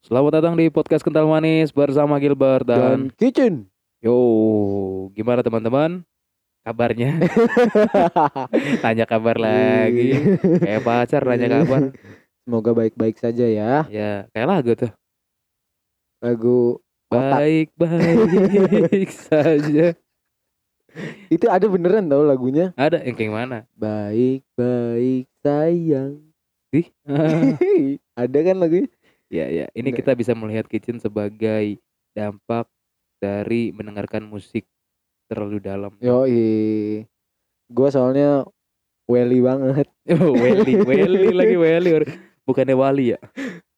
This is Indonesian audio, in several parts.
Selamat datang di podcast Kental Manis bersama Gilbert dan, dan kitchen. yo gimana teman-teman kabarnya? Tanya kabar lagi. Kayak pacar nanya kabar. Semoga baik-baik saja ya. Ya kayak lagu tuh. Lagu. Baik-baik saja. itu ada beneran tau lagunya. Ada yang kayak mana? Baik-baik sayang. Ih. ada kan lagunya? Ya ya. Ini kita bisa melihat kitchen sebagai dampak dari mendengarkan musik terlalu dalam. Yo Gue soalnya weli banget. Oh, Welly, Welly lagi Welly. Bukannya Wali ya?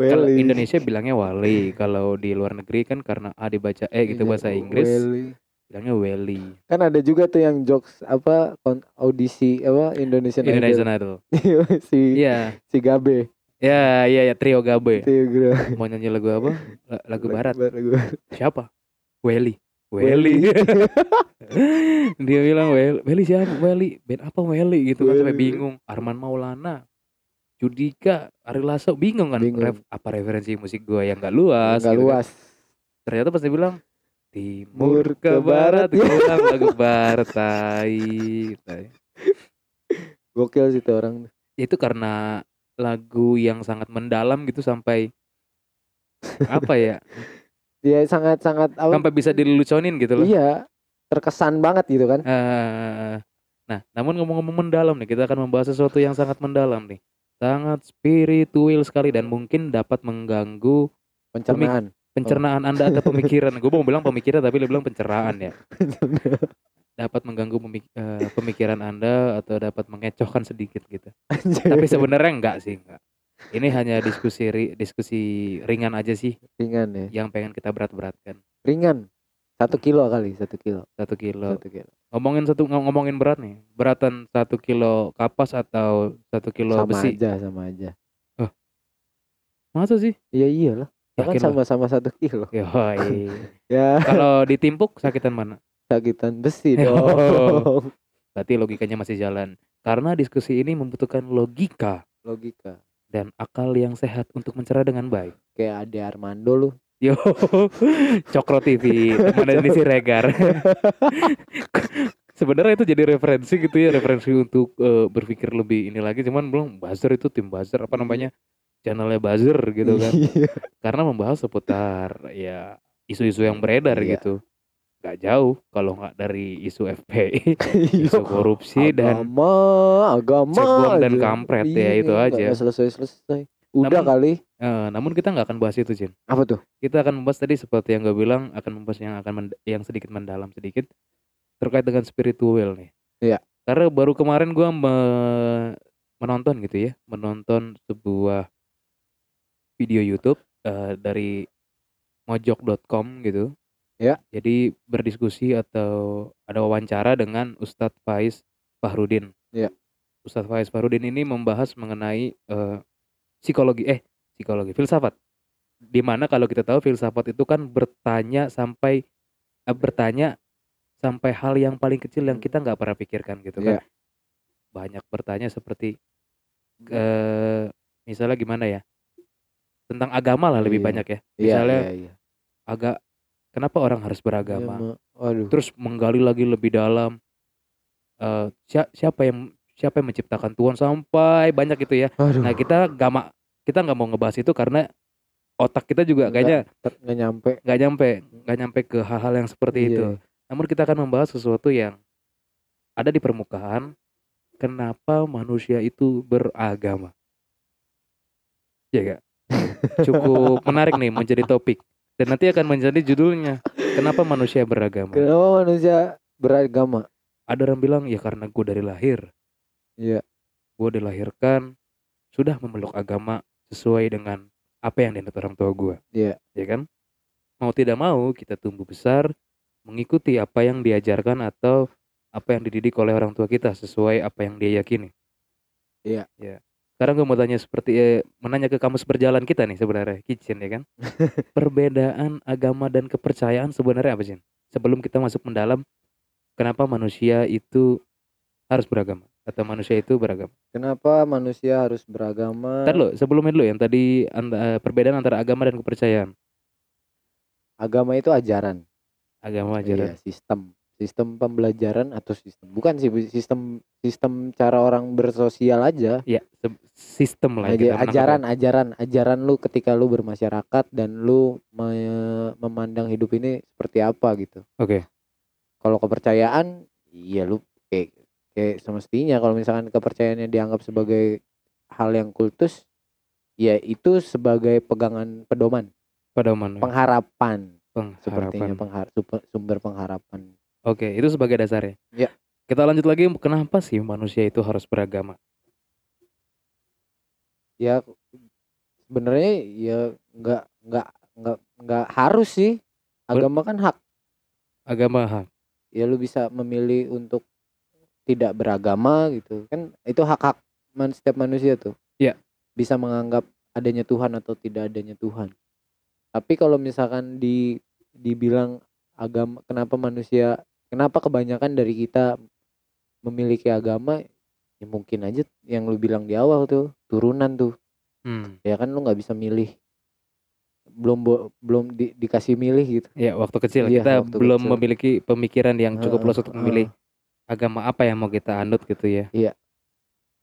Kalau Weli. Indonesia bilangnya wali, kalau di luar negeri kan karena A dibaca E gitu Iya, bahasa Inggris weli. bilangnya weli. Kan ada juga tuh yang jokes apa audisi apa Indonesian, Indonesian Idol. Idol. si Iya, si Gabe. Ya, iya, ya trio Gabe. Itu gue- Mau nyanyi lagu apa? La- Lagu barat. Lagu barat. Siapa? Welly. Welly. Welly. Dia bilang Welly. Welly siapa? Welly. Band apa Welly gitu kan sampai Welly. bingung. Arman Maulana. Judika, Ari Lasso bingung kan Bingung. Ref- apa referensi musik gua yang gak luas Nggak gitu kan. luas. ternyata pas dia bilang timur ke ke barat barat. gue bilang lagu barat tai. Gokil sih tuh orang. itu karena lagu yang sangat mendalam gitu sampai apa ya Dia sangat-sangat sampai bisa diluconin gitu loh Iya. Terkesan banget gitu kan. Eh, nah namun ngomong-ngomong mendalam nih kita akan membahas sesuatu yang sangat mendalam nih sangat spiritual sekali dan mungkin dapat mengganggu Pencernaan. pencernaan anda atau pemikiran gue mau bilang pemikiran tapi dia bilang pencernaan ya dapat mengganggu pemik- eh, pemikiran Anda atau dapat mengecohkan sedikit gitu. Tapi sebenarnya enggak sih, enggak. Ini hanya diskusi ri- diskusi ringan aja sih ringan ya. yang pengen kita berat-beratkan. Ringan. Satu kilo kali, satu kilo. Satu kilo. Satu kilo. Ngomongin satu ng- ngomongin berat nih. Beratan satu kilo kapas atau satu kilo sama besi. aja, sama aja. Masa sih? Iya iyalah. Ya kan sama-sama satu kilo. Yoi. Ya Kalau ditimpuk sakitan mana? Sakitan besi Oh. dong. Berarti logikanya masih jalan. Karena diskusi ini membutuhkan logika Logika. dan akal yang sehat untuk mencerah dengan baik. Kayak Ade Armando lu. Yo, Cokro TV, teman dari si Regar. Sebenarnya itu jadi referensi gitu ya, referensi untuk eh, berpikir lebih ini lagi. Cuman belum buzzer itu tim buzzer apa namanya channelnya buzzer gitu kan. Iya. Karena membahas seputar ya isu-isu yang beredar Iya. gitu. Gak jauh kalau nggak dari isu FPI, isu Iya. korupsi dan agama, agama. cebong dan kampret ya, Iya, itu aja. nggak selesai-selesai. Udah Namun- kali. eh, namun kita nggak akan bahas itu, Jin. Apa tuh? kita akan membahas tadi seperti yang gue bilang akan membahas yang akan mend- yang sedikit mendalam sedikit terkait dengan spiritual nih. Iya. Karena baru kemarin gue menonton gitu ya, menonton sebuah video YouTube eh, dari mojok.com gitu. Iya. Jadi berdiskusi atau ada wawancara dengan Ustadz Faiz Fahrudin. Iya. Ustadz Faiz Fahrudin ini membahas mengenai eh, psikologi eh psikologi filsafat di mana kalau kita tahu filsafat itu kan bertanya sampai eh, bertanya sampai hal yang paling kecil yang kita nggak pernah pikirkan gitu kan Iya. banyak bertanya seperti eh misalnya gimana ya tentang agama lah lebih Iya. banyak ya Iya, misalnya iya, iya. agak kenapa orang harus beragama Ma. Waduh. terus menggali lagi lebih dalam eh sia- siapa yang siapa yang menciptakan Tuhan sampai banyak itu ya Aduh. nah kita gak kita nggak mau ngebahas itu karena otak kita juga Nggak- kayaknya nggak nyampe. nggak nyampe nggak nyampe ke hal-hal yang seperti Iya, itu namun kita akan membahas sesuatu yang ada di permukaan kenapa manusia itu beragama ya gak cukup menarik nih menjadi topik dan nanti akan menjadi judulnya kenapa manusia beragama Kenapa manusia beragama? ada orang bilang ya karena gue dari lahir Iya. gue dilahirkan sudah memeluk agama sesuai dengan apa yang dianut orang tua gue Iya. ya kan mau tidak mau kita tumbuh besar mengikuti apa yang diajarkan atau apa yang dididik oleh orang tua kita sesuai apa yang dia yakini Iya. ya sekarang gue mau tanya seperti eh, menanya ke kamus berjalan kita nih sebenarnya kitchen ya kan perbedaan agama dan kepercayaan sebenarnya apa sih sebelum kita masuk mendalam kenapa manusia itu harus beragama atau manusia itu beragama? Kenapa manusia harus beragama? Ntar lo sebelumnya dulu yang tadi ant- eh, perbedaan antara agama dan kepercayaan. Agama itu ajaran. Agama Iya, ajaran. sistem. Sistem pembelajaran atau sistem bukan sih sistem sistem cara orang bersosial aja. Ya, sistem lah. ya, Aja- ajaran, ajaran, ajaran lu ketika lu bermasyarakat dan lu me- memandang hidup ini seperti apa gitu. Oke. Kalau kepercayaan, iya lu kayak kayak semestinya kalau misalkan kepercayaannya dianggap sebagai hal yang kultus, ya itu sebagai pegangan pedoman, pedoman pengharapan, pengharapan. sepertinya penghar sumber pengharapan. Oke, itu sebagai dasarnya. Ya. Kita lanjut lagi, kenapa sih manusia itu harus beragama? Ya sebenarnya ya nggak nggak nggak nggak harus sih. Agama kan hak. Agama hak. Ya lu bisa memilih untuk tidak beragama gitu kan itu hak-hak man, setiap manusia tuh. Iya. Bisa menganggap adanya Tuhan atau tidak adanya Tuhan. Tapi kalau misalkan di dibilang agama kenapa manusia kenapa kebanyakan dari kita memiliki agama ya mungkin aja yang lu bilang di awal tuh turunan tuh Hmm. ya kan lu nggak bisa milih belum belum di- dikasih milih gitu Ya, waktu kecil Iya, kita waktu belum kecil. memiliki pemikiran yang cukup luas untuk memilih agama apa yang mau kita anut gitu ya. Iya.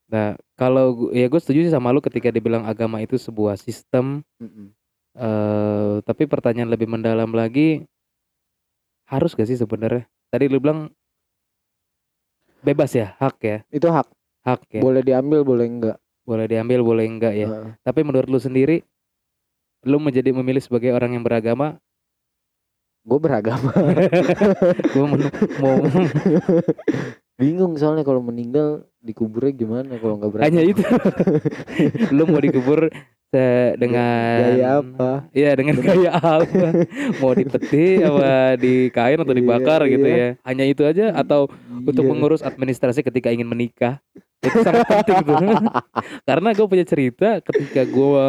Nah, kalau ya gue setuju sih sama lu ketika dibilang agama itu sebuah sistem Mm-mm. eh tapi pertanyaan lebih mendalam lagi harus gak sih sebenarnya? Tadi lu bilang bebas ya, hak ya, itu hak hak ya. boleh diambil boleh enggak Boleh diambil, boleh enggak ya. Heeh. Tapi menurut lu sendiri lu menjadi memilih sebagai orang yang beragama, gue beragama gue mau bingung soalnya kalau meninggal dikuburnya gimana kalau nggak beragama hanya itu. lu mau dikubur se- dengan gaya apa Iya dengan gaya apa? Mau dipeti apa di kain atau Iya, dibakar gitu iya. ya? Hanya itu aja atau untuk Iya. mengurus administrasi ketika ingin menikah itu sangat penting tuh. Karena gue punya cerita ketika gue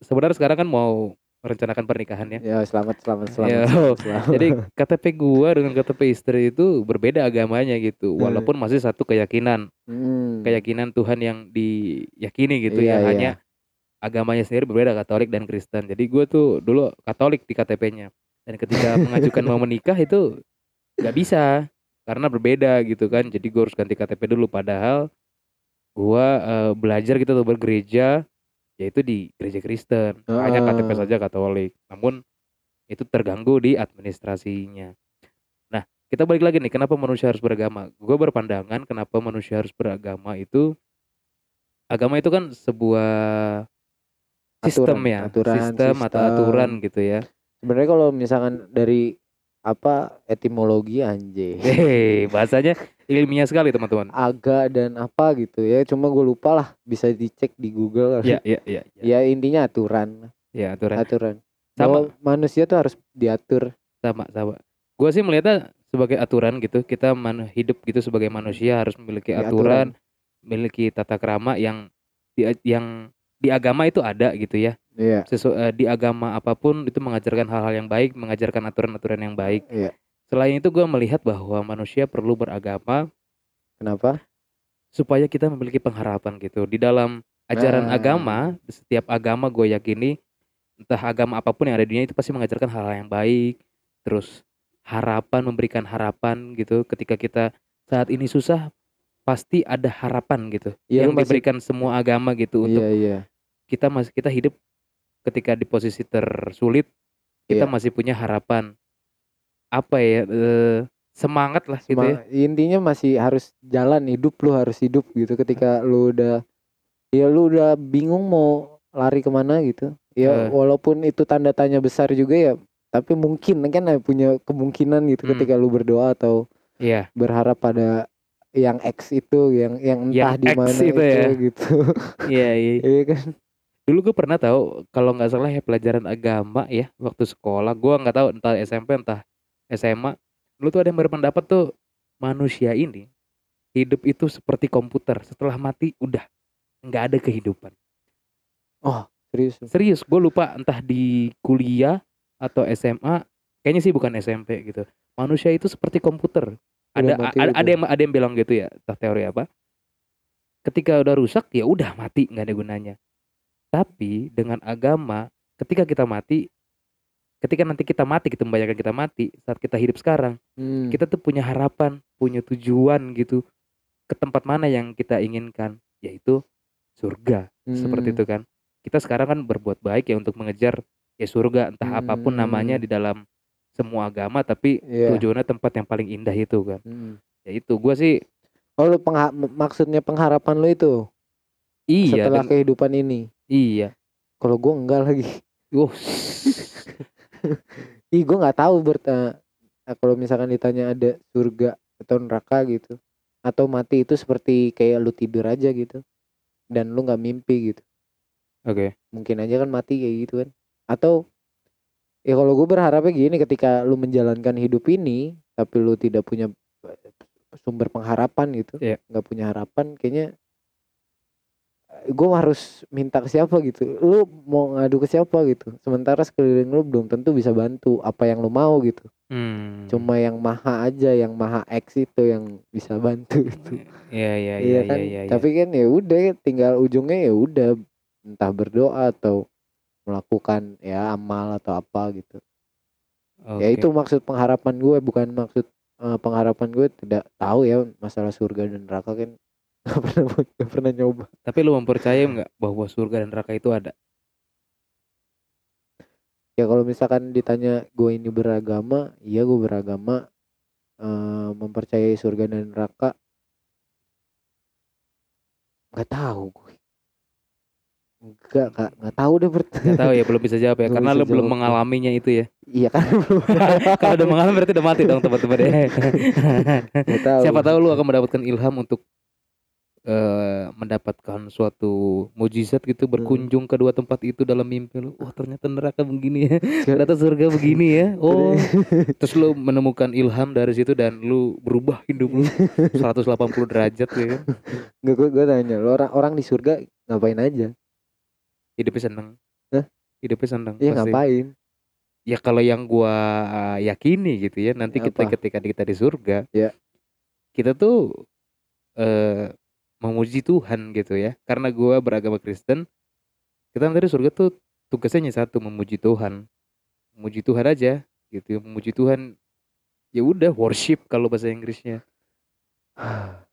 sebenarnya sekarang kan mau merencanakan pernikahan ya. ya selamat selamat selamat, selamat, selamat. Jadi KTP gue dengan KTP istri itu berbeda agamanya gitu, Hmm. walaupun masih satu keyakinan, Hmm. keyakinan Tuhan yang diyakini gitu Iya, ya. iya. Hanya agamanya sendiri berbeda Katolik dan Kristen. Jadi gue tuh dulu Katolik di KTP-nya. Dan ketika mengajukan mau menikah itu nggak bisa karena berbeda gitu kan. Jadi gue harus ganti KTP dulu. Padahal gue eh, belajar gitu tuh bergereja yaitu di gereja Kristen. Hanya KTP Ah. saja Katolik. Namun itu terganggu di administrasinya. Nah kita balik lagi nih. Kenapa manusia harus beragama? Gue berpandangan kenapa manusia harus beragama itu agama itu kan sebuah sistem Aturan, ya, aturan, sistem atau sistem. aturan gitu ya. sebenarnya kalau misalkan dari apa etimologi anjay Hei, bahasanya ilmiah sekali teman-teman. aga dan apa gitu ya cuma gue lupa lah bisa dicek di Google Ya, ya, ya, ya. ya intinya aturan Ya, aturan aturan sama, Bahwa manusia tuh harus diatur sama, sama. Gue sih melihatnya sebagai aturan gitu. Kita man- hidup gitu sebagai manusia harus memiliki Ya, aturan, memiliki tata krama yang yang di agama itu ada gitu ya. iya Sesu, eh, di agama apa pun itu mengajarkan hal-hal yang baik, mengajarkan aturan-aturan yang baik. Iya. Selain itu gue melihat bahwa manusia perlu beragama kenapa supaya kita memiliki pengharapan gitu di dalam ajaran Nah. agama setiap agama gue yakini entah agama apa pun yang ada di dunia itu pasti mengajarkan hal-hal yang baik terus harapan memberikan harapan gitu ketika kita saat ini susah pasti ada harapan gitu Iya, yang lu masih- diberikan semua agama gitu untuk iya iya kita masih kita hidup ketika di posisi tersulit kita Iya. masih punya harapan apa ya eh, semangat lah gitu ya intinya masih harus jalan hidup lu harus hidup gitu ketika lu udah ya lu udah bingung mau lari ke mana gitu ya Eh. walaupun itu tanda tanya besar juga ya tapi mungkin kan punya kemungkinan gitu Hmm. ketika lu berdoa atau iya berharap pada yang X itu yang yang entah di mana itu itu, ya. gitu iya iya iya kan dulu gue pernah tahu kalau nggak salah ya pelajaran agama ya waktu sekolah. Gue nggak tahu entah SMP entah SMA dulu tuh ada yang berpendapat tuh manusia ini hidup itu seperti komputer. Setelah mati udah. Nggak ada kehidupan. Serius? Serius gue lupa entah di kuliah atau SMA kayaknya sih bukan SMP gitu. Manusia itu seperti komputer. Ada Udah mati ada, ada yang ada yang bilang gitu ya entah teori apa. Ketika udah rusak ya udah mati. Nggak ada gunanya tapi dengan agama ketika kita mati ketika nanti kita mati kita membayangkan kita mati saat kita hidup sekarang Hmm. kita tuh punya harapan punya tujuan gitu ke tempat mana yang kita inginkan yaitu surga seperti Hmm. itu kan kita sekarang kan berbuat baik ya untuk mengejar ya surga entah apa pun namanya Hmm. di dalam semua agama tapi Iya. tujuannya tempat yang paling indah itu kan Hmm. ya itu gua sih Oh, lu pengha- maksudnya pengharapan lu itu iya setelah dan- kehidupan ini. Iya Kalau gua enggak lagi. uh Ih, gua nggak tahu bert eh, kalau misalkan ditanya ada surga atau neraka gitu. Atau mati itu seperti kayak lu tidur aja gitu. Dan lu nggak mimpi gitu. oke Mungkin aja kan mati kayak gitu kan. Atau ya kalau gue berharapnya gini ketika lu menjalankan hidup ini tapi lu tidak punya eh, sumber pengharapan gitu Iya. nggak punya harapan kayaknya gue harus minta ke siapa gitu. Lu mau ngadu ke siapa gitu. Sementara sekeliling lu belum tentu bisa bantu apa yang lu mau gitu. Hmm. cuma yang maha aja yang maha X itu yang bisa bantu gitu. Iya iya iya iya kan? iya iya. Tapi kan ya udah tinggal ujungnya ya udah entah berdoa atau melakukan ya amal atau apa gitu. Ya Oke. itu maksud pengharapan gue bukan maksud eh, pengharapan gue tidak tahu ya masalah surga dan neraka kan gak pernah gak pernah nyoba. Tapi lu mempercayai nggak bahwa surga dan neraka itu ada? Ya kalau misalkan ditanya gue ini beragama iya gue beragama eh, mempercayai surga dan neraka nggak tahu gue nggak nggak nggak tahu deh bert. Nggak tahu ya belum bisa jawab ya Belum karena lu belum mengalaminya itu ya. Iya kan kalau udah mengalami berarti udah mati dong teman-teman ya. Nggak tahu. Siapa tahu lu akan mendapatkan ilham untuk eh mendapatkan suatu mujizat gitu berkunjung ke dua tempat itu dalam mimpi lu. Wah ternyata neraka begini ya. Ternyata surga begini ya. Oh. Terus lu menemukan ilham dari situ dan lu berubah hidup lu. 180 derajat ya kan? Nggak gue gue tanya lo orang orang di surga ngapain aja? Hidupnya seneng. Hah? hidupnya seneng Iya pasti. ngapain? Ya kalau yang gua uh, yakini gitu ya nanti kita Apa? ketika kita di surga Ya. kita tuh eh memuji Tuhan gitu ya. Karena gua beragama Kristen kita nanti di surga tuh tugasnya hanya satu memuji Tuhan. Memuji Tuhan aja gitu memuji Tuhan ya udah worship kalau bahasa Inggrisnya.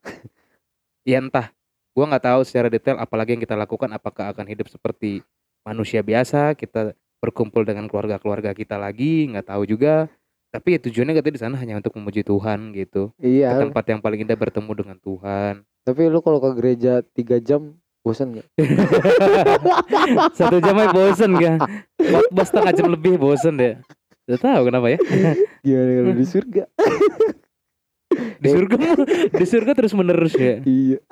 Ya entah gua nggak tahu secara detail apalagi yang kita lakukan apakah akan hidup seperti manusia biasa kita berkumpul dengan keluarga-keluarga kita lagi nggak tahu juga tapi ya tujuannya kita di sana hanya untuk memuji Tuhan gitu. Ke iya tempat yang paling indah bertemu dengan Tuhan. Tapi lu kalau ke gereja tiga jam bosan nggak? Satu jam aja bosen kan khotbah setengah jam lebih bosen deh. Udah tahu kenapa ya. Gimana kalau di surga? Di surga di surga terus menerus ya iya.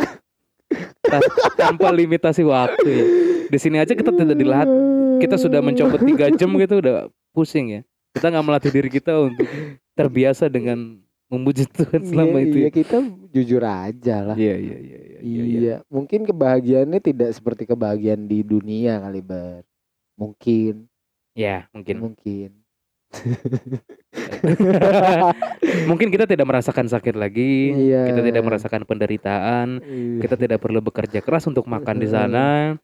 Ta- tanpa limitasi waktu ya. Di sini aja kita tidak dilat kita sudah mencopot tiga jam gitu udah pusing ya kita nggak melatih diri kita untuk terbiasa dengan memuji Tuhan selama iya, itu iya ya. kita jujur aja lah iya iya iya iya iya, iya, iya. mungkin kebahagiaannya tidak seperti kebahagiaan di dunia kali ber mungkin ya mungkin mungkin mungkin kita tidak merasakan sakit lagi Iya. kita tidak merasakan penderitaan Iya. kita tidak perlu bekerja keras untuk makan di sana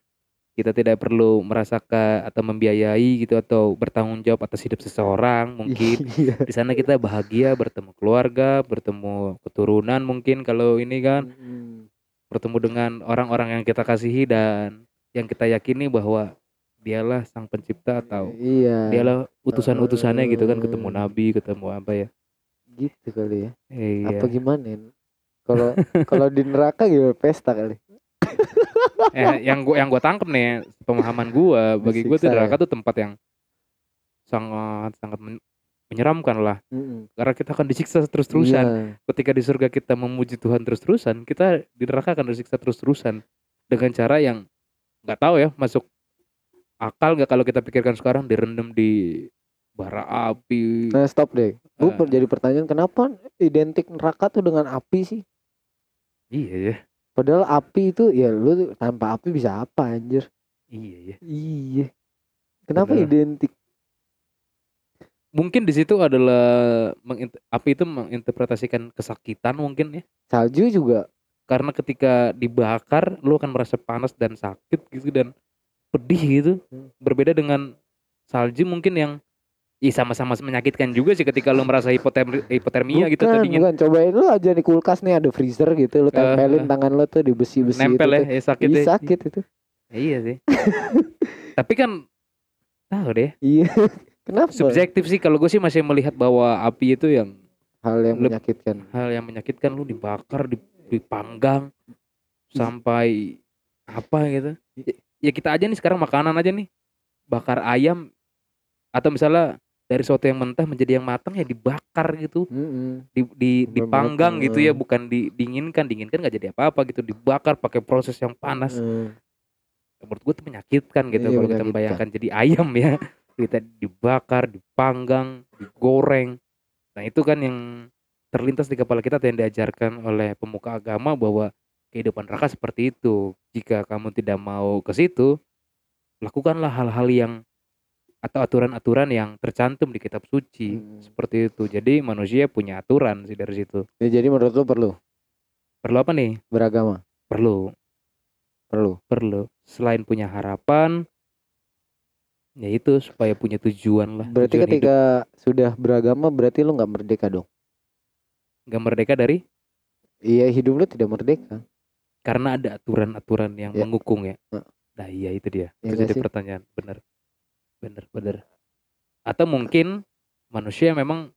kita tidak perlu merasakan atau membiayai gitu atau bertanggung jawab atas hidup seseorang mungkin. Iya. di sana kita bahagia bertemu keluarga bertemu keturunan mungkin kalau ini kan. Mm. bertemu dengan orang-orang yang kita kasihi dan yang kita yakini bahwa dialah sang pencipta atau iya. dialah utusan-utusannya gitu kan ketemu nabi ketemu apa ya. Gitu kali ya. Iya. Apa gimana kalau kalau di neraka gimana? Pesta kali eh, yang gua yang gua tangkep nih pemahaman gua bagi gua tuh neraka tuh tempat yang sangat sangat men- menyeramkan lah. Mm-mm. karena kita akan disiksa terus-terusan. Iya. ketika di surga kita memuji Tuhan terus-terusan kita di neraka akan disiksa terus-terusan. Dengan cara yang nggak tahu ya masuk akal nggak kalau kita pikirkan sekarang direndam di bara api. Nah stop deh. Gue Ah. jadi pertanyaan kenapa identik neraka tuh dengan api sih? Iya ya padahal api itu ya lu tanpa api bisa apa anjir? Iya ya iya. Kenapa Bener. identik? Mungkin di situ adalah api itu menginterpretasikan kesakitan mungkin ya. Salju juga. Karena ketika dibakar lu akan merasa panas dan sakit gitu dan pedih gitu. Hmm. berbeda dengan salju mungkin yang Ih sama-sama menyakitkan juga sih ketika lu merasa hipotermi, hipotermia gitu bukan, dingin bukan cobain lu aja di kulkas nih ada freezer gitu lu tempelin Eh, tangan lu tuh di besi-besi nempel itu ya, ya sakit ya. sakit itu Iya sih. Tapi kan tahu deh. iya kenapa Subjektif sih kalau gue sih masih melihat bahwa api itu yang hal yang Leb- menyakitkan hal yang menyakitkan lu dibakar, dip- dipanggang sampai apa gitu. Ya, ya kita aja nih sekarang makanan aja nih. Bakar ayam atau misalnya dari soto yang mentah menjadi yang matang ya dibakar gitu. Di, di dipanggang matang, gitu ya, eh. bukan didinginkan. Dinginkan nggak jadi apa-apa gitu. Dibakar pakai proses yang panas. Eh, menurut gue itu menyakitkan gitu Iya, kalau kita membayangkan jadi ayam ya kita dibakar dipanggang digoreng nah itu kan yang terlintas di kepala kita atau yang diajarkan oleh pemuka agama bahwa kehidupan neraka seperti itu jika kamu tidak mau ke situ lakukanlah hal-hal yang atau aturan-aturan yang tercantum di kitab suci. Hmm. seperti itu. Jadi manusia punya aturan sih dari situ. Ya, jadi menurut lu perlu? Perlu apa nih? Beragama? Perlu. Perlu. Perlu. Selain punya harapan ya itu supaya punya tujuan lah berarti tujuan hidup. ketika sudah beragama berarti lu nggak merdeka dong? Nggak merdeka dari? Iya hidup lu tidak merdeka. Karena ada aturan-aturan yang Ya. mengukung ya. Nah iya itu dia. Ya jadi pertanyaan. Bener bener bener. Atau mungkin manusia memang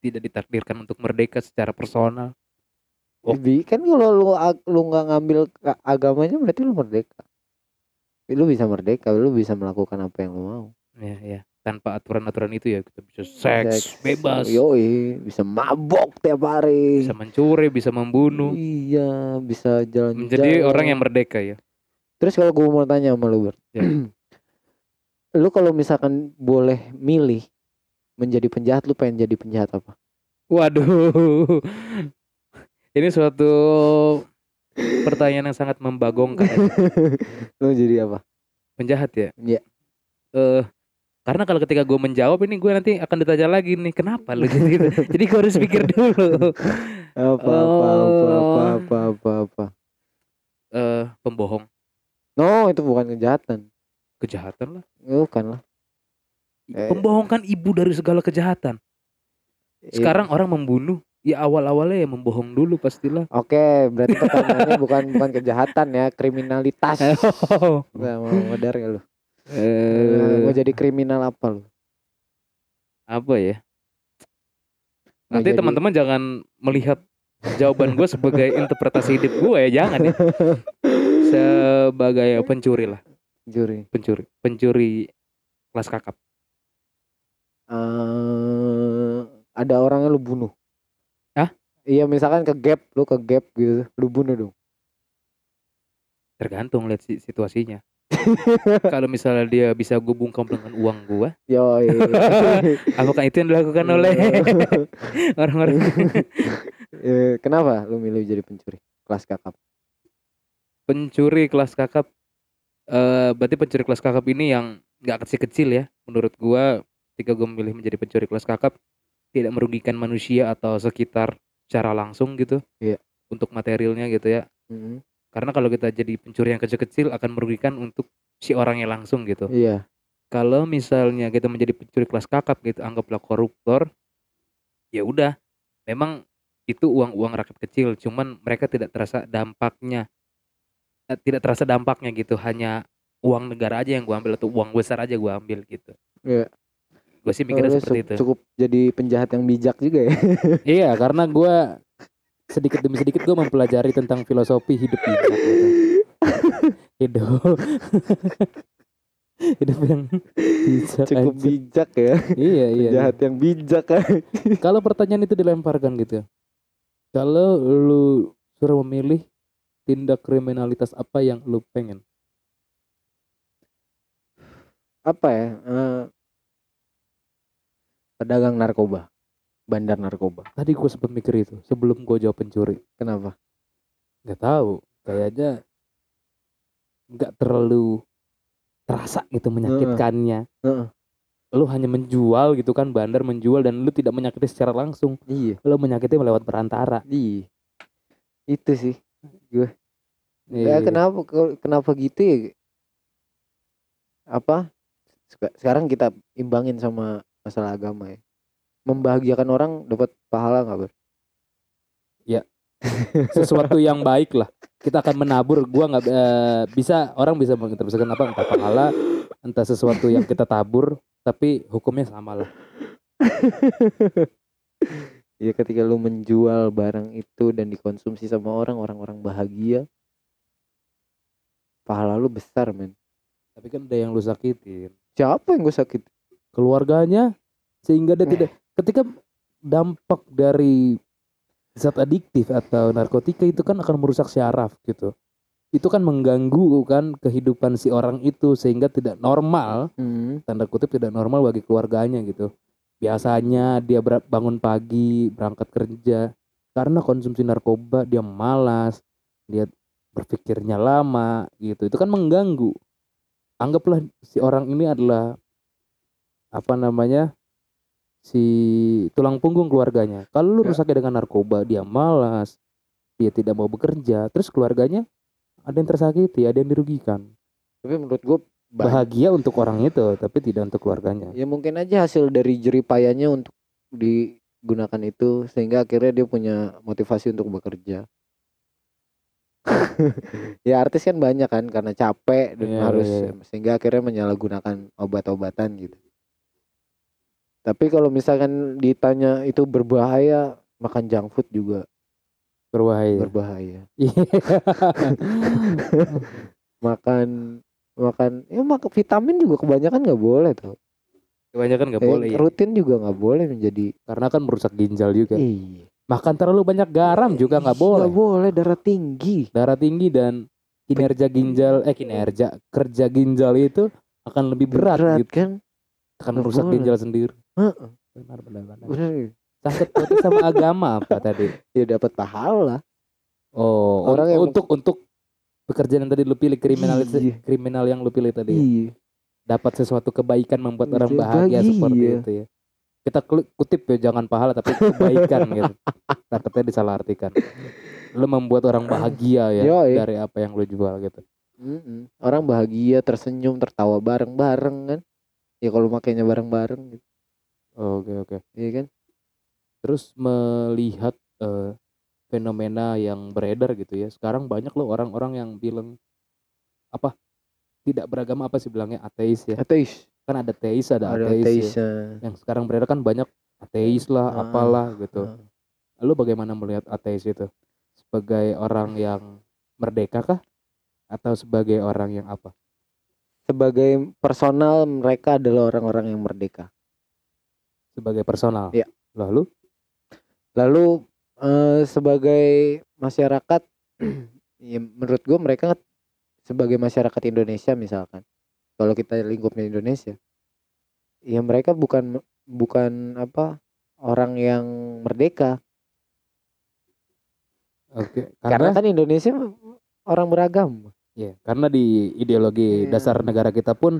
tidak ditakdirkan untuk merdeka secara personal. Oh. Kan kalau lu lu nggak ngambil agamanya berarti lu merdeka. Lu bisa merdeka lu bisa melakukan apa yang lu mau. Ya ya tanpa aturan-aturan itu ya kita bisa seks, bebas. Yoi bisa mabok tiap hari. Bisa mencuri bisa membunuh. Iya bisa jalan menjadi orang yang merdeka ya. Terus kalau gue mau tanya sama lu Bert. Ya. lu kalau misalkan boleh milih menjadi penjahat lu pengen jadi penjahat apa Waduh. Ini suatu pertanyaan yang sangat membagongkan. lu jadi apa Penjahat ya? Iya. Eh karena kalau ketika gue menjawab ini gue nanti akan ditanya lagi nih kenapa lu jadi gitu. Jadi gue harus pikir dulu. apa apa apa apa apa apa apa Eh pembohong, no itu bukan kejahatan kejahatan lah. bukan lah Eh. Ibu dari segala kejahatan. Sekarang orang membunuh, ya awal-awalnya ya membohong dulu pastilah. Oke, berarti pertanyaannya bukan bukan kejahatan ya, kriminalitas. Oh. Nggak mau modar ya lu. Eh, Mau jadi kriminal apa lu? apa ya? Mau Nanti jadi- teman-teman jangan melihat jawaban gue sebagai interpretasi hidup gue ya, jangan ya. Sebagai pencuri lah, Juri. pencuri, pencuri kelas kakap. Eh, ada orang yang lu bunuh. Hah? Iya, misalkan ke gap, lu ke gap gitu, lu bunuh dong. Tergantung lihat si- situasinya. Kalau misalnya dia bisa gue bungkam dengan uang gue, Yo, apakah itu yang dilakukan oleh orang-orang? Eh, kenapa lu milih jadi pencuri kelas kakap? pencuri kelas kakap eh berarti pencuri kelas kakap ini yang nggak kecil-kecil ya menurut gua ketika gua memilih menjadi pencuri kelas kakap tidak merugikan manusia atau sekitar secara langsung gitu Iya. untuk materialnya gitu ya Mm, karena kalau kita jadi pencuri yang kecil-kecil akan merugikan untuk si orangnya langsung gitu Iya. kalau misalnya kita menjadi pencuri kelas kakap gitu anggaplah koruptor ya udah memang itu uang-uang rakyat kecil cuman mereka tidak terasa dampaknya tidak terasa dampaknya gitu hanya uang negara aja yang gua ambil atau uang besar aja gua ambil gitu Iya. gue sih Oh, mikirnya lu seperti itu Cukup jadi penjahat yang bijak juga ya. iya karena gua sedikit demi sedikit gua mempelajari tentang filosofi hidup bijak gitu. hidup hidup yang bijak Cukup aja. bijak ya. iya iya, iya. Penjahat yang bijak kan. kalau pertanyaan itu dilemparkan gitu kalau lu suruh memilih tindak kriminalitas apa yang lu pengen Apa ya? eh, pedagang narkoba. Bandar narkoba. tadi gue sempat mikir itu sebelum gue jawab pencuri Kenapa? nggak tahu kayaknya nggak terlalu terasa gitu menyakitkannya Heeh. lu hanya menjual gitu kan bandar menjual dan lu tidak menyakiti secara langsung Iya. lu menyakiti melewat perantara Iya. Itu sih. Gue. Ya, kenapa kenapa gitu ya? Apa? Seka- Sekarang kita imbangin sama masalah agama ya. Membahagiakan orang dapat pahala nggak ber? sesuatu yang baik lah kita akan menabur gua nggak eh, bisa orang bisa menginterpretasikan apa entah pahala entah sesuatu yang kita tabur tapi hukumnya sama lah Ya ketika lu menjual barang itu dan dikonsumsi sama orang, orang-orang bahagia, pahala lu besar men. tapi kan ada yang lu sakitin Siapa yang gue sakit? keluarganya sehingga dia tidak ketika dampak dari zat adiktif atau narkotika itu kan akan merusak syaraf gitu itu kan mengganggu kan kehidupan si orang itu sehingga tidak normal Hmm. tanda kutip tidak normal bagi keluarganya gitu. Biasanya dia bangun pagi berangkat kerja karena konsumsi narkoba dia malas, dia berpikirnya lama gitu. Itu kan mengganggu. Anggaplah si orang ini adalah apa namanya si tulang punggung keluarganya. Kalau lu Ya. rusaknya dengan narkoba, dia malas, dia tidak mau bekerja, terus keluarganya ada yang tersakiti, ada yang dirugikan Tapi menurut gue bahagia untuk orang itu tapi tidak untuk keluarganya Ya mungkin aja hasil dari jeripayanya untuk digunakan itu sehingga akhirnya dia punya motivasi untuk bekerja. ya artis kan banyak kan karena capek dan Iya, harus iya. sehingga akhirnya menyalahgunakan obat-obatan gitu. Tapi kalau misalkan ditanya itu berbahaya, makan junk food juga berbahaya berbahaya. Iya. Makan makan ya makan vitamin juga kebanyakan nggak boleh tuh. kebanyakan nggak Eh, boleh ya. Rutin juga nggak boleh menjadi karena kan merusak ginjal juga Iya. makan terlalu banyak garam juga nggak boleh Nggak boleh darah tinggi. darah tinggi dan kinerja ginjal eh kinerja kerja ginjal itu akan lebih berat, gitu kan? akan nggak merusak boleh. ginjal sendiri Heeh. benar benar benar sangkut pautnya sama agama apa tadi Ya dapat pahala. oh Orang yang- untuk untuk pekerjaan yang tadi lu pilih kriminal Iya. kriminal yang lu pilih tadi ya? Iya. dapat sesuatu kebaikan membuat orang Iya, bahagia seperti bahagia. itu ya. Kita kutip ya jangan pahala tapi kebaikan gitu. Takutnya disalahartikan. Lu membuat orang bahagia ya Yoi. dari apa yang lu jual gitu. Mm-mm. Orang bahagia, tersenyum, tertawa bareng-bareng kan. Ya kalau makainya bareng-bareng gitu. Oke oke. Iya kan? Terus melihat eh, fenomena yang beredar gitu ya. Sekarang banyak loh orang-orang yang bilang apa? Tidak beragama apa sih bilangnya ateis ya. Ateis. Kan ada teis ada, Ada ateis. ateis. ya. Yang sekarang beredar kan banyak ateis lah, Ah, apalah gitu. ah. Lu bagaimana melihat ateis itu? Sebagai orang yang merdeka kah? Atau sebagai orang yang apa? Sebagai personal mereka adalah orang-orang yang merdeka. Sebagai personal? Iya. Lalu? Lalu eh, sebagai masyarakat, ya menurut gue mereka sebagai masyarakat Indonesia misalkan, kalau kita lingkupnya Indonesia, ya mereka bukan bukan apa orang yang merdeka, Oke. karena Karena, kan Indonesia orang beragama. ya, karena di ideologi Iya. dasar negara kita pun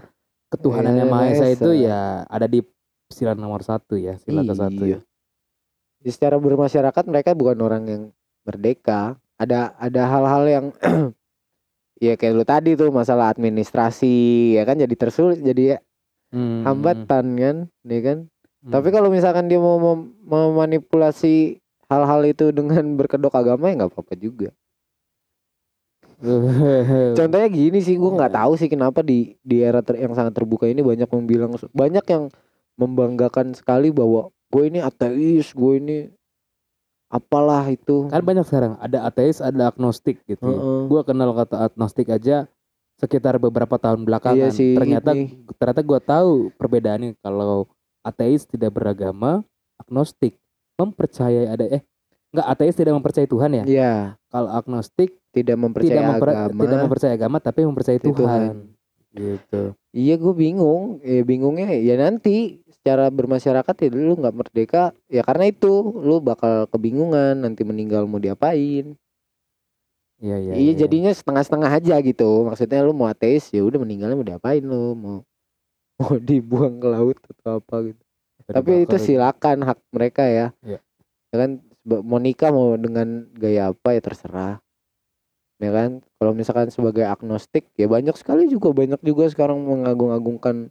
ketuhanan yang Iya, Maha Esa itu ya ada di sila nomor satu ya, sila ke satu Iya. ya. Secara bermasyarakat mereka bukan orang yang merdeka. Ada ada hal-hal yang ya kayak lu tadi tuh masalah administrasi ya kan jadi tersulit jadi ya Hmm. hambatan kan, ya kan. Hmm. Tapi kalau misalkan dia mau mem- memanipulasi hal-hal itu dengan berkedok agama ya nggak apa-apa juga. Contohnya gini sih, gue nggak tahu sih kenapa di di era ter- yang sangat terbuka ini banyak membilang banyak yang membanggakan sekali bahwa gue ini ateis, gue ini apalah itu. kan banyak sekarang ada ateis, ada agnostik gitu. ya. Heeh. Gua kenal kata agnostik aja sekitar beberapa tahun belakangan. Iya sih, ternyata ini. ternyata gua tahu perbedaannya kalau ateis tidak beragama, agnostik mempercayai ada eh enggak ateis tidak mempercayai Tuhan ya. Iya, Kalau agnostik tidak mempercayai tidak memper- agama. tidak mempercayai agama tapi mempercayai Tuhan. Tuhan. Gitu. Iya, gue bingung. Ya bingungnya ya nanti secara bermasyarakat ya lu nggak merdeka ya karena itu lu bakal kebingungan nanti meninggal mau diapain. Iya iya. iya jadinya setengah-setengah aja gitu. Maksudnya lu mau ateis ya udah meninggalnya mau diapain lu mau mau dibuang ke laut atau apa gitu. Tapi itu silakan hak mereka ya. Iya. Ya kan mau nikah mau dengan gaya apa ya terserah. Ya kan? Kalau misalkan sebagai agnostik ya banyak sekali juga banyak juga sekarang mengagung-agungkan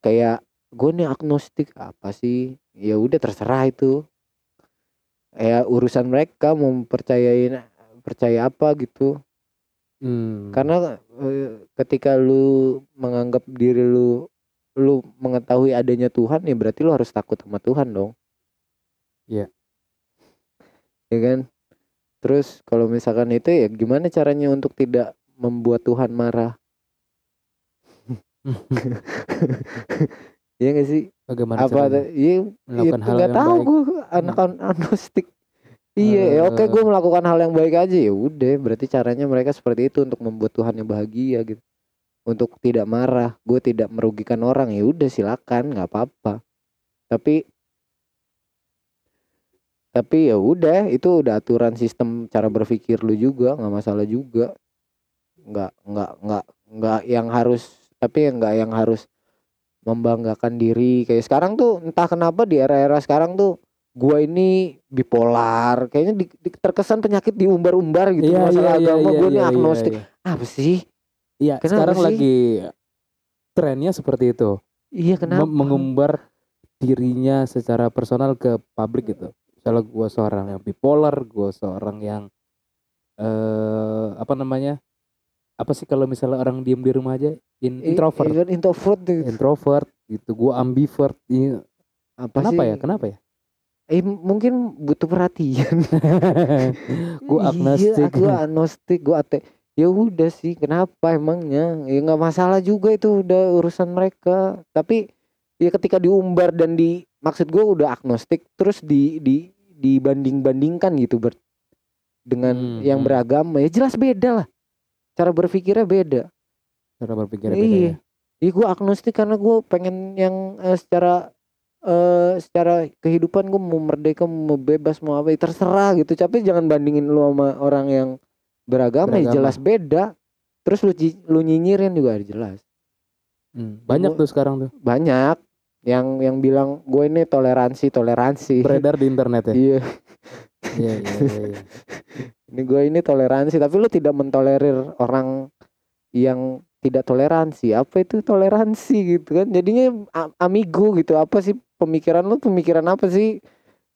kayak gue nih agnostik apa sih? Ya udah terserah itu. Ya urusan mereka mau percayain percaya apa gitu. Hmm. karena eh, ketika lu menganggap diri lu lu mengetahui adanya Tuhan ya berarti lu harus takut sama Tuhan dong. Iya. ya kan terus kalau misalkan itu ya gimana caranya untuk tidak membuat Tuhan marah? Iya gak sih? Bagaimana apa tuh? iya Melakukan itu hal nggak yang tahu baik. gue anak agnostik iya ya oke Eh. gue melakukan hal yang baik aja ya udah. Berarti caranya mereka seperti itu untuk membuat Tuhan yang bahagia gitu. Untuk tidak marah gue tidak merugikan orang ya udah silakan nggak apa-apa. Tapi tapi ya udah itu udah aturan sistem cara berpikir lu juga nggak masalah juga nggak nggak nggak nggak yang harus tapi yang nggak yang harus membanggakan diri kayak sekarang tuh entah kenapa di era-era sekarang tuh gua ini bipolar kayaknya di, di- terkesan penyakit diumbar-umbar gitu Iya, masalah iya, iya, agama iya, gue nih iya, agnostik iya. apa sih Iya, sekarang sih? lagi trennya seperti itu. iya kenapa Mem- mengumbar dirinya secara personal ke publik gitu. Misalnya gue seorang yang bipolar, gue seorang yang eh apa namanya? Apa sih kalau misalnya orang diem di rumah aja in, I- introvert, iya kan, introvert introvert gitu. Gue ambivert. Iya. apa Kenapa sih ya? Kenapa ya? eh mungkin butuh perhatian gue agnostik. iya, gue agnostik gue ate ya udah sih kenapa emangnya ya nggak masalah juga itu udah urusan mereka tapi ya ketika diumbar dan di maksud gue udah agnostik terus di di dibanding bandingkan gitu ber, dengan Hmm, yang hmm. beragama ya jelas beda lah. Cara berpikirnya beda. Cara berpikir beda iya. ya. gue agnostik karena gue pengen yang eh, secara eh secara kehidupan gue mau merdeka mau bebas mau apa ya terserah gitu. Tapi jangan bandingin lu sama orang yang beragama, ya Beragama. jelas beda. Terus lu lu nyinyirin juga jelas. Hmm, Banyak Gua- tuh sekarang tuh. Banyak yang yang bilang gue ini toleransi toleransi. Beredar di internet ya. iya. Iya iya iya. iya. ini gue ini toleransi tapi lu tidak mentolerir orang yang tidak toleransi. Apa itu toleransi gitu kan? Jadinya amigo gitu. Apa sih pemikiran lu? Pemikiran apa sih?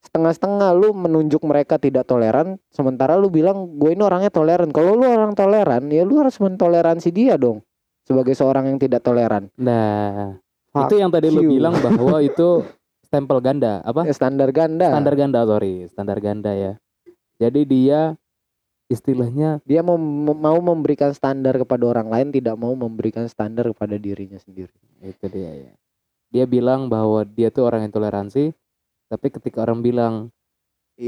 Setengah-setengah lu menunjuk mereka tidak toleran sementara lu bilang gue ini orangnya toleran. Kalau lu orang toleran ya lu harus mentoleransi dia dong sebagai seorang yang tidak toleran. Nah, Fuck itu yang tadi lu you. bilang bahwa itu stempel ganda, apa? Eh, standar ganda Standar ganda, sorry, standar ganda ya. Jadi dia istilahnya dia mau mau memberikan standar kepada orang lain tidak mau memberikan standar kepada dirinya sendiri itu dia ya. Dia bilang bahwa dia tuh orang yang toleransi, tapi ketika orang bilang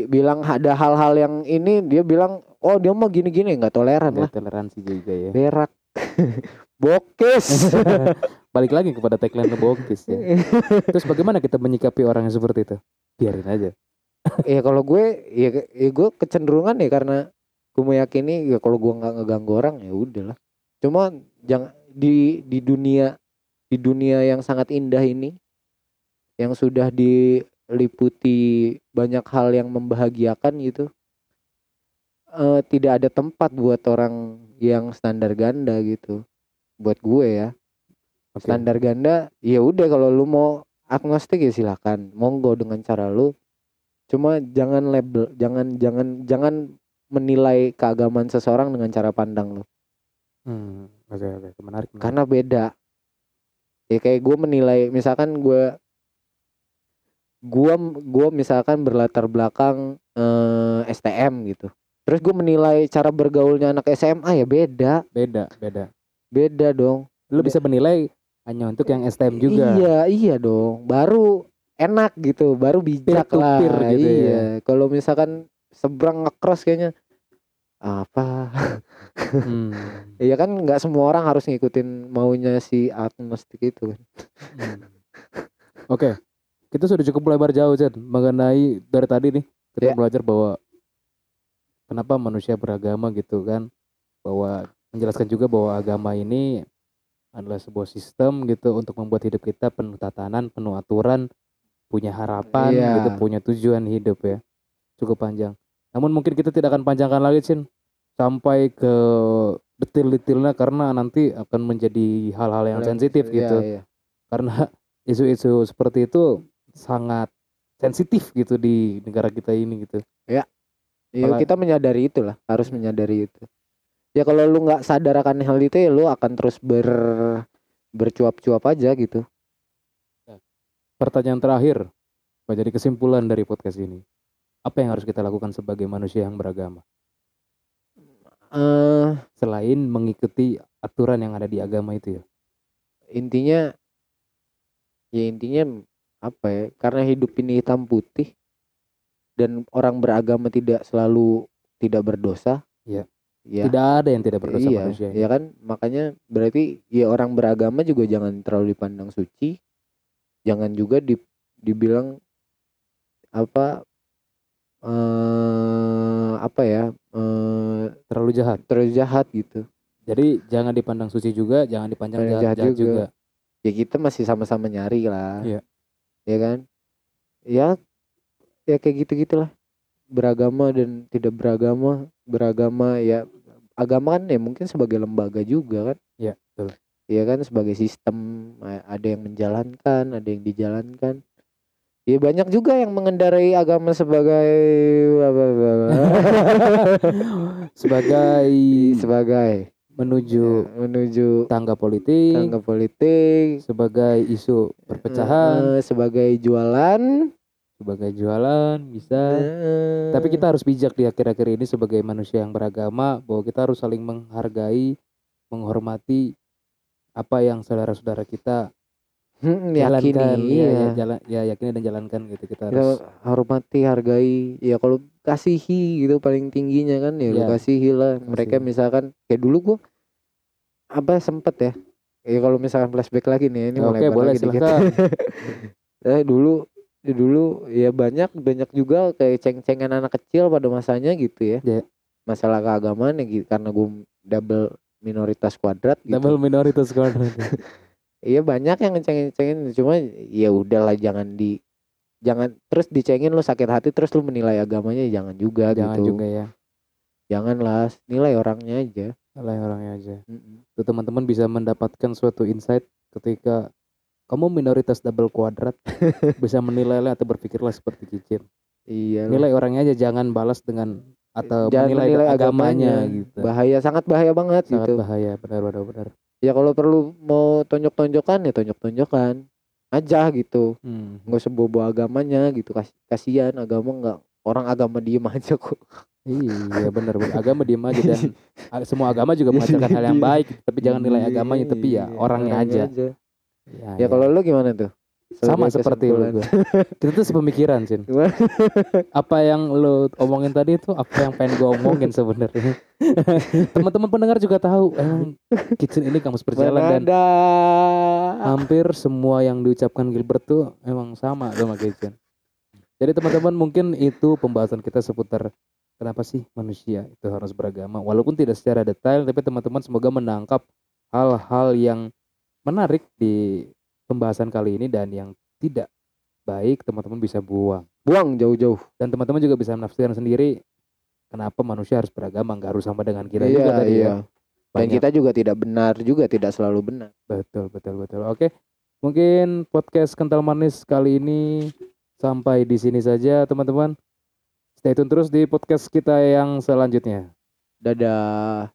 bilang ada hal-hal yang ini dia bilang oh dia mah gini-gini nggak toleran lah nggak toleransi juga ya. berak bokes Balik lagi kepada tagline bokis ya. Terus bagaimana kita menyikapi orang yang seperti itu? Biarin aja. ya kalau gue ya, ya gue kecenderungan ya karena gue meyakini ya kalau gue nggak ngeganggu orang ya udahlah cuma jangan di di dunia di dunia yang sangat indah ini yang sudah diliputi banyak hal yang membahagiakan gitu eh, tidak ada tempat buat orang yang standar ganda gitu buat gue ya Oke. standar ganda ya udah kalau lu mau agnostik ya silakan monggo dengan cara lu cuma jangan label jangan jangan jangan menilai keagamaan seseorang dengan cara pandang lu Hmm, oke oke, menarik. menarik. karena beda ya kayak gue menilai misalkan gue gua gua misalkan berlatar belakang eh, STM gitu terus gue menilai cara bergaulnya anak SMA ya beda Beda, beda. beda dong Lu bisa menilai hanya untuk yang STM juga. Iya, iya dong. Baru enak gitu, baru bijak Peer lah. peer gitu ya. iya. Kalau misalkan seberang ngecross kayaknya apa? Hmm. Iya kan nggak semua orang harus ngikutin maunya si agnostik itu kan. Hmm. Oke, kita sudah cukup lebar jauh Chen mengenai dari tadi nih kita Ya. belajar bahwa kenapa manusia beragama gitu kan, bahwa menjelaskan juga bahwa agama ini adalah sebuah sistem gitu untuk membuat hidup kita penuh tatanan, penuh aturan, punya harapan Iya. gitu, punya tujuan hidup ya, cukup panjang. Namun mungkin kita tidak akan panjangkan lagi Chin sampai ke detail-detailnya karena nanti akan menjadi hal-hal yang sensitif Iya, gitu. iya. Karena isu-isu seperti itu sangat sensitif gitu di negara kita ini gitu. Ya Apalagi- kita menyadari itulah, harus menyadari itu. Ya kalau lu nggak sadar akan hal itu ya lu akan terus ber bercuap-cuap aja gitu. Pertanyaan terakhir, menjadi kesimpulan dari podcast ini. Apa yang harus kita lakukan sebagai manusia yang beragama eh selain mengikuti aturan yang ada di agama itu ya? intinya ya intinya apa ya? Karena hidup ini hitam putih dan orang beragama tidak selalu tidak berdosa. Iya. Ya. Tidak ada yang tidak berdosa iya, manusia. ya kan makanya berarti ya orang beragama juga jangan terlalu dipandang suci, jangan juga di, dibilang apa eh apa ya eh Terlalu jahat. terlalu jahat gitu. Jadi jangan dipandang suci juga, jangan dipandang jahat, jahat jahat juga. juga. Ya kita masih sama-sama nyari lah, Iya. ya kan? Ya ya kayak gitu gitulah beragama dan tidak beragama beragama ya agama kan ya mungkin sebagai lembaga juga kan Iya, betul. Iya kan sebagai sistem ada yang menjalankan, ada yang dijalankan. Ya banyak juga yang mengendarai agama sebagai Sebagai sebagai menuju ya, menuju tangga politik, tangga politik, sebagai isu perpecahan, eh, sebagai jualan. Sebagai jualan bisa. eh, Tapi kita harus bijak di akhir-akhir ini sebagai manusia yang beragama bahwa kita harus saling menghargai, menghormati apa yang saudara-saudara kita hmm, jalankan, yakini, ya, iya. ya, jalan, ya yakini dan jalankan gitu kita Kita harus. hormati, hargai. Ya kalau kasihi gitu paling tingginya kan ya Iya. kasihi lah. Mereka misalkan kayak dulu gua apa sempet ya. Ya kalau misalkan flashback lagi nih ini Oke melebar boleh lagi dikit. Eh dulu dulu ya banyak banyak juga kayak ceng-cengan anak kecil pada masanya gitu ya. Iya. Masalah keagamaan ya gitu karena gue double minoritas kuadrat gitu. Double minoritas kuadrat. Iya banyak yang ngecengin-cengin cuma ya udahlah jangan di jangan terus dicengin lu sakit hati terus lu menilai agamanya jangan juga Jangan gitu. juga ya. Janganlah nilai orangnya aja. Salah orangnya aja. Mm-mm. Tuh teman-teman bisa mendapatkan suatu insight ketika kamu minoritas double kuadrat bisa menilailah atau berpikirlah seperti Kicin. Iya. Nilai orangnya aja jangan balas dengan atau Jangan menilai, menilai agamanya, agamanya. gitu. Bahaya sangat bahaya banget Sangat gitu. bahaya benar benar benar. Ya kalau perlu mau tonjok-tonjokan ya tonjok-tonjokan aja gitu. Hmm. nggak usah bawa agamanya gitu Kas kasihan agama nggak orang agama diem aja kok Iya benar benar. Agama diem aja dan semua agama juga mengajarkan hal yang baik, tapi jangan nilai agamanya, tapi ya Iya, orangnya aja. Ya, ya kalau lu gimana tuh sama seperti lu gua. Kita tuh sepemikiran. Gimana? Apa yang lu omongin tadi itu apa yang pengen gua omongin sebenarnya. Teman-teman pendengar juga tahu emang kitchen ini kamus berjalan dan hampir semua yang diucapkan Gilbert tuh emang sama sama kitchen. Jadi teman-teman mungkin itu pembahasan kita seputar kenapa sih manusia itu harus beragama. Walaupun tidak secara detail, tapi teman-teman semoga menangkap hal-hal yang menarik di pembahasan kali ini dan yang tidak baik teman-teman bisa buang. buang jauh-jauh Dan teman-teman juga bisa menafsirkan sendiri kenapa manusia harus beragama, nggak harus sama dengan kita iya juga tadi iya ya. dan kita juga tidak benar juga tidak selalu benar Betul, betul, betul. Oke. Mungkin podcast kental manis kali ini sampai di sini saja, teman-teman. Stay tune terus di podcast kita yang selanjutnya. dadah